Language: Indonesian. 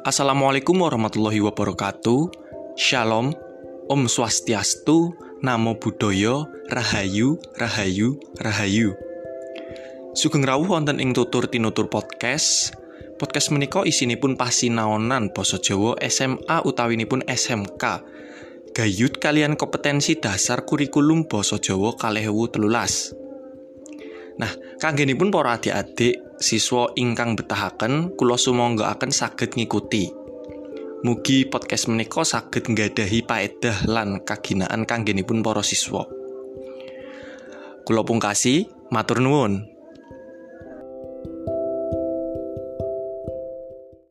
Assalamualaikum warahmatullahi wabarakatuh. Shalom, Om Swastiastu, Namo Buddhaya, Rahayu, Rahayu, Rahayu. Sugeng rawuh wonten ing tutur tinutur podcast. Podcast menika isinipun pasinaonan basa Jawa SMA utawinipun SMK. Gayut kalian kompetensi dasar kurikulum basa Jawa kalih telulas. Nah, kanggenipun para adik-adik siswa ingkang betahaken kula sumonggaaken saged ngikuti. Mugi podcast menika saged nggadahi paedah lan kaginaan kanggenipun para siswa. Kula pungkasi, matur nuwun.